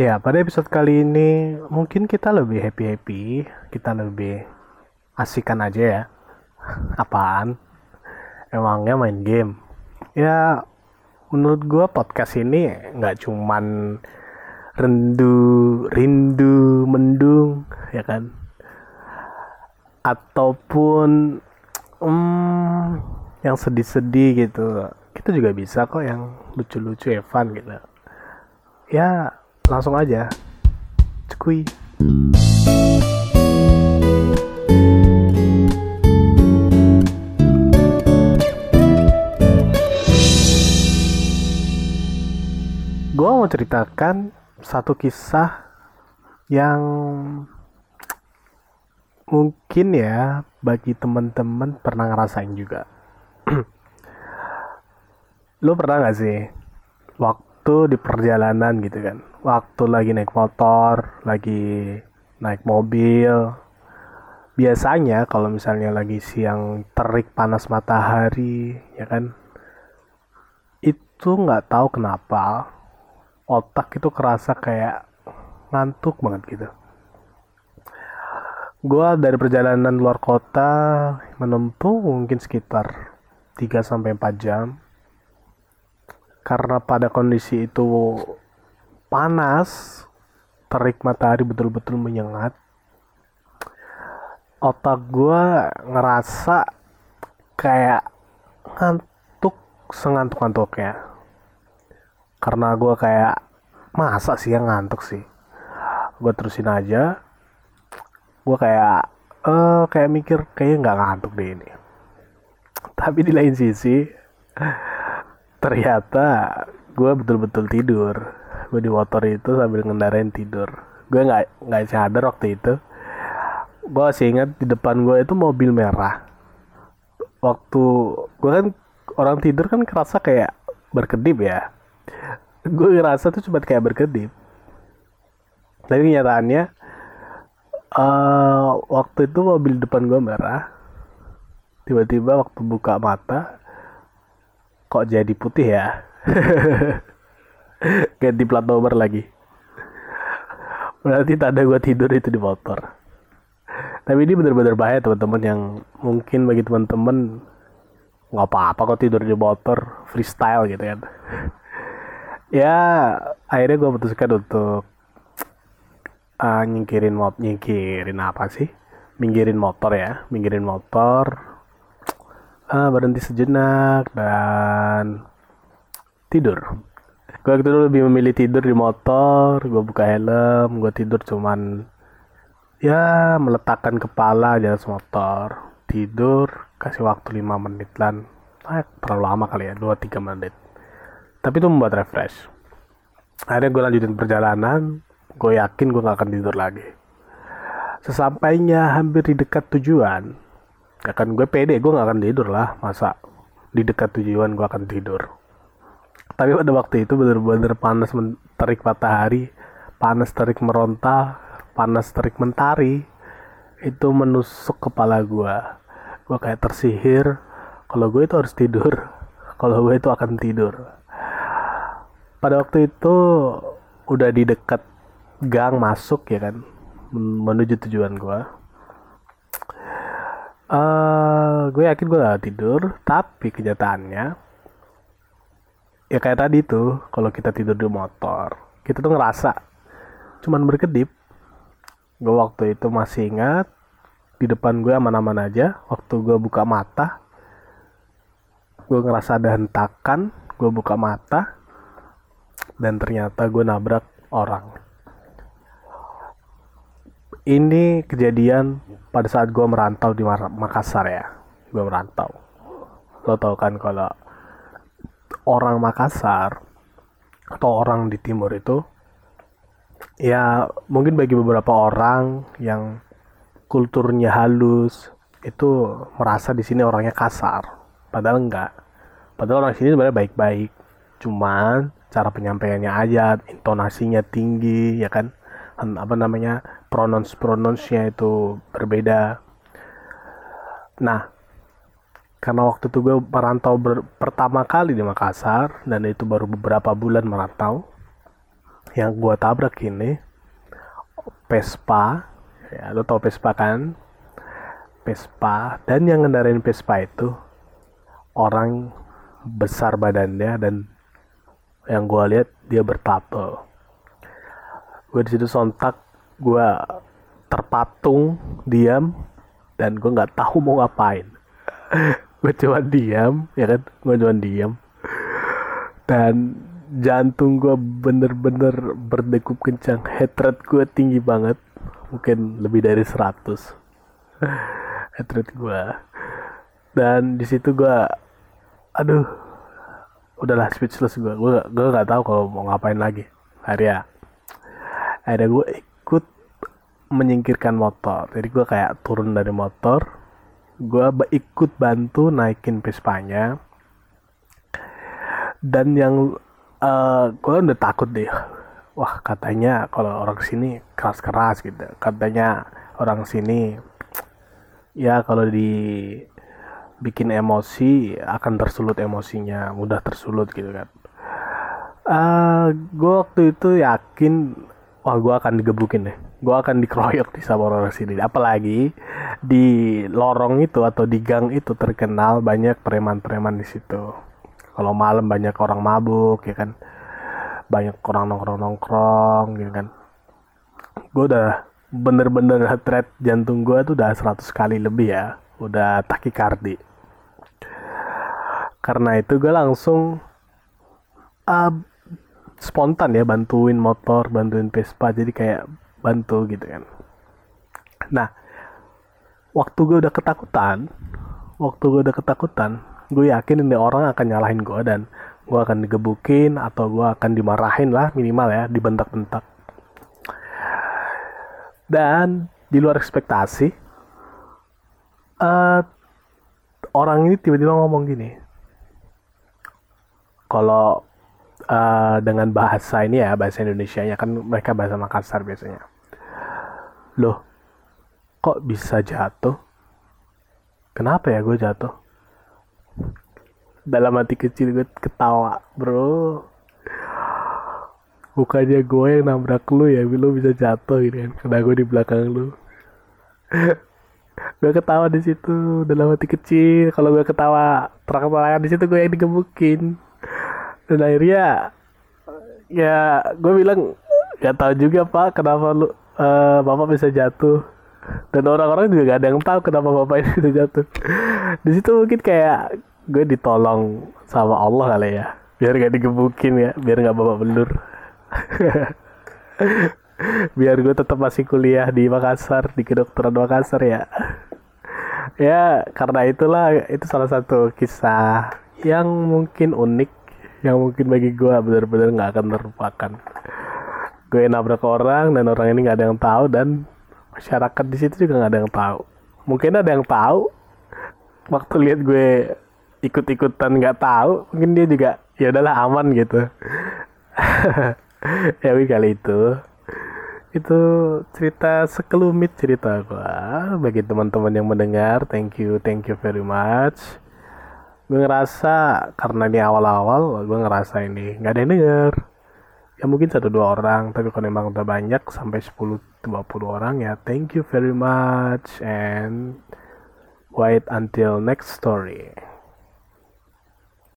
Ya, pada episode kali ini mungkin kita lebih happy-happy, kita lebih asikan aja ya. Apaan? Emangnya main game? Ya, menurut gua podcast ini nggak cuman rendu, rindu, mendung, ya kan? Ataupun hmm, yang sedih-sedih gitu. Kita juga bisa kok yang lucu-lucu, fun gitu. Ya, langsung aja. Cekui gue mau ceritakan satu kisah yang mungkin ya bagi teman-teman pernah ngerasain juga. Lo pernah gak sih waktu di perjalanan gitu kan. Waktu lagi naik motor lagi naik mobil. Biasanya kalau misalnya lagi siang terik panas matahari ya kan itu nggak tahu kenapa otak itu kerasa kayak ngantuk banget gitu. Gue dari perjalanan luar kota menempuh mungkin sekitar 3 sampai 4 jam karena pada kondisi itu panas, terik matahari betul-betul menyengat, otak gue ngerasa kayak ngantuk sengantuk-ngantuknya. Karena gue kayak masa sih yang ngantuk sih. Gue terusin aja. Gue kayak eh uh, kayak mikir kayaknya nggak ngantuk deh ini. Tapi di lain sisi ternyata gue betul-betul tidur. Gue di motor itu sambil ngendarain tidur. Gue nggak nggak sadar waktu itu. Gue masih ingat di depan gue itu mobil merah. Waktu gue kan orang tidur kan kerasa kayak berkedip ya. Gue ngerasa tuh cuma kayak berkedip. Tapi kenyataannya uh, waktu itu mobil depan gue merah. Tiba-tiba waktu buka mata kok jadi putih ya? Ganti plat nomor lagi. Berarti tanda gue tidur itu di motor. Tapi ini bener-bener bahaya teman-teman yang mungkin bagi teman-teman nggak apa-apa kok tidur di motor freestyle gitu kan. Ya akhirnya gue putuskan untuk uh, nyingkirin motor nyingkirin apa sih? Minggirin motor ya minggirin motor uh, berhenti sejenak dan tidur. Gue waktu itu lebih memilih tidur di motor gue buka helm gue tidur cuman ya meletakkan kepala di atas motor. Tidur kasih waktu 5 menit lan ah, terlalu lama kali ya 2-3 menit. Tapi itu membuat refresh. Akhirnya gue lanjutin perjalanan gue yakin gue gak akan tidur lagi. Sesampainya hampir di dekat tujuan ya kan gue pede gue gak akan tidur lah. Masa di dekat tujuan gue akan tidur. Tapi pada waktu itu bener-bener panas terik matahari panas terik meronta panas terik mentari. Itu menusuk kepala gue. Gue kayak tersihir. Kalau gue itu harus tidur. Kalau gue itu akan tidur. Pada waktu itu udah di dekat gang masuk ya kan menuju tujuan gue uh, gue yakin gue gak tidur tapi kenyataannya ya kayak tadi tuh kalau kita tidur di motor kita tuh ngerasa cuman berkedip. Gue waktu itu masih ingat di depan gue aman-aman aja waktu gue buka mata gue ngerasa ada hentakan gue buka mata dan ternyata gue nabrak orang ini kejadian pada saat gue merantau di Makassar ya. Gue merantau. Lo tau kan kalau orang Makassar atau orang di timur itu ya mungkin bagi beberapa orang yang kulturnya halus itu merasa di sini orangnya kasar. Padahal enggak. Padahal orang sini sebenarnya baik-baik. Cuman cara penyampaiannya aja intonasinya tinggi ya kan apa namanya pronounce pronounce-nya itu berbeda. Nah karena waktu itu gue merantau ber, pertama kali di Makassar dan itu baru beberapa bulan merantau yang gue tabrak ini Vespa ya lo tau Vespa kan? Vespa dan yang ngendarain Vespa itu orang besar badannya dan yang gue lihat dia bertato gue di situ sontak gue terpatung diam dan gue nggak tahu mau ngapain. Gue cuma diam ya kan? Gue cuma diam. Dan jantung gue bener-bener berdegup kencang. Rate gue tinggi banget mungkin lebih dari 100 heart rate gue dan di situ gue aduh udahlah speechless gue gue gue nggak tahu kalau mau ngapain lagi. Akhirnya akhirnya gue ikut menyingkirkan motor. Jadi gue kayak turun dari motor gue ikut bantu naikin Vespanya dan yang uh, gue udah takut deh. Wah katanya kalau orang sini keras-keras gitu. Katanya orang sini ya kalau di bikin emosi akan tersulut emosinya mudah tersulut gitu kan. Uh, eh, gue waktu itu yakin wah gue akan digebukin deh. Gue akan dikeroyok di sama orang sini apalagi di lorong itu atau di gang itu terkenal banyak preman-preman di situ. Kalau malam banyak orang mabuk ya kan? Banyak orang nongkrong-nongkrong gitu kan? Gue udah bener-bener rate jantung gue tuh udah 100 kali lebih ya. Udah takikardi. Karena itu gue langsung uh, spontan ya bantuin motor bantuin Vespa jadi kayak bantu gitu kan. Nah waktu gue udah ketakutan waktu gue udah ketakutan gue yakin ini orang akan nyalahin gue dan gue akan digebukin atau gue akan dimarahin lah minimal ya dibentak-bentak. Dan di luar ekspektasi uh, orang ini tiba-tiba ngomong gini kalau uh, dengan bahasa ini ya bahasa Indonesia nya kan mereka bahasa Makassar biasanya. Loh kok bisa jatuh? Kenapa ya gue jatuh? Dalam hati kecil gue ketawa bro. Bukannya gue yang nabrak lu ya lu bisa jatuh gitu kan karena gue di belakang lu. Gue ketawa di situ dalam hati kecil. Kalau gue ketawa terang-terangan di situ gue yang digebukin dan akhirnya ya gue bilang gak tahu juga pak kenapa lu uh, bapak bisa jatuh. Dan orang-orang juga gak ada yang tahu kenapa bapak ini bisa jatuh. Di situ mungkin kayak gue ditolong sama Allah kali ya biar gak digebukin ya biar gak bapak belur. Biar gue tetap masih kuliah di Makassar di kedokteran Makassar ya. Ya karena itulah itu salah satu kisah yang mungkin unik yang mungkin bagi gue benar-benar nggak akan terlupakan. Gue nabrak orang dan orang ini nggak ada yang tahu dan masyarakat di situ juga nggak ada yang tahu. Mungkin ada yang tahu waktu lihat gue ikut-ikutan nggak tahu mungkin dia juga ya udahlah aman gitu. Ya kali itu. Itu cerita sekelumit cerita gua bagi teman-teman yang mendengar. Thank you thank you very much gue ngerasa karena ini awal-awal gue ngerasa ini nggak ada yang denger. Ya mungkin satu dua orang tapi kalau memang udah banyak sampai 10 20 orang ya thank you very much and wait until next story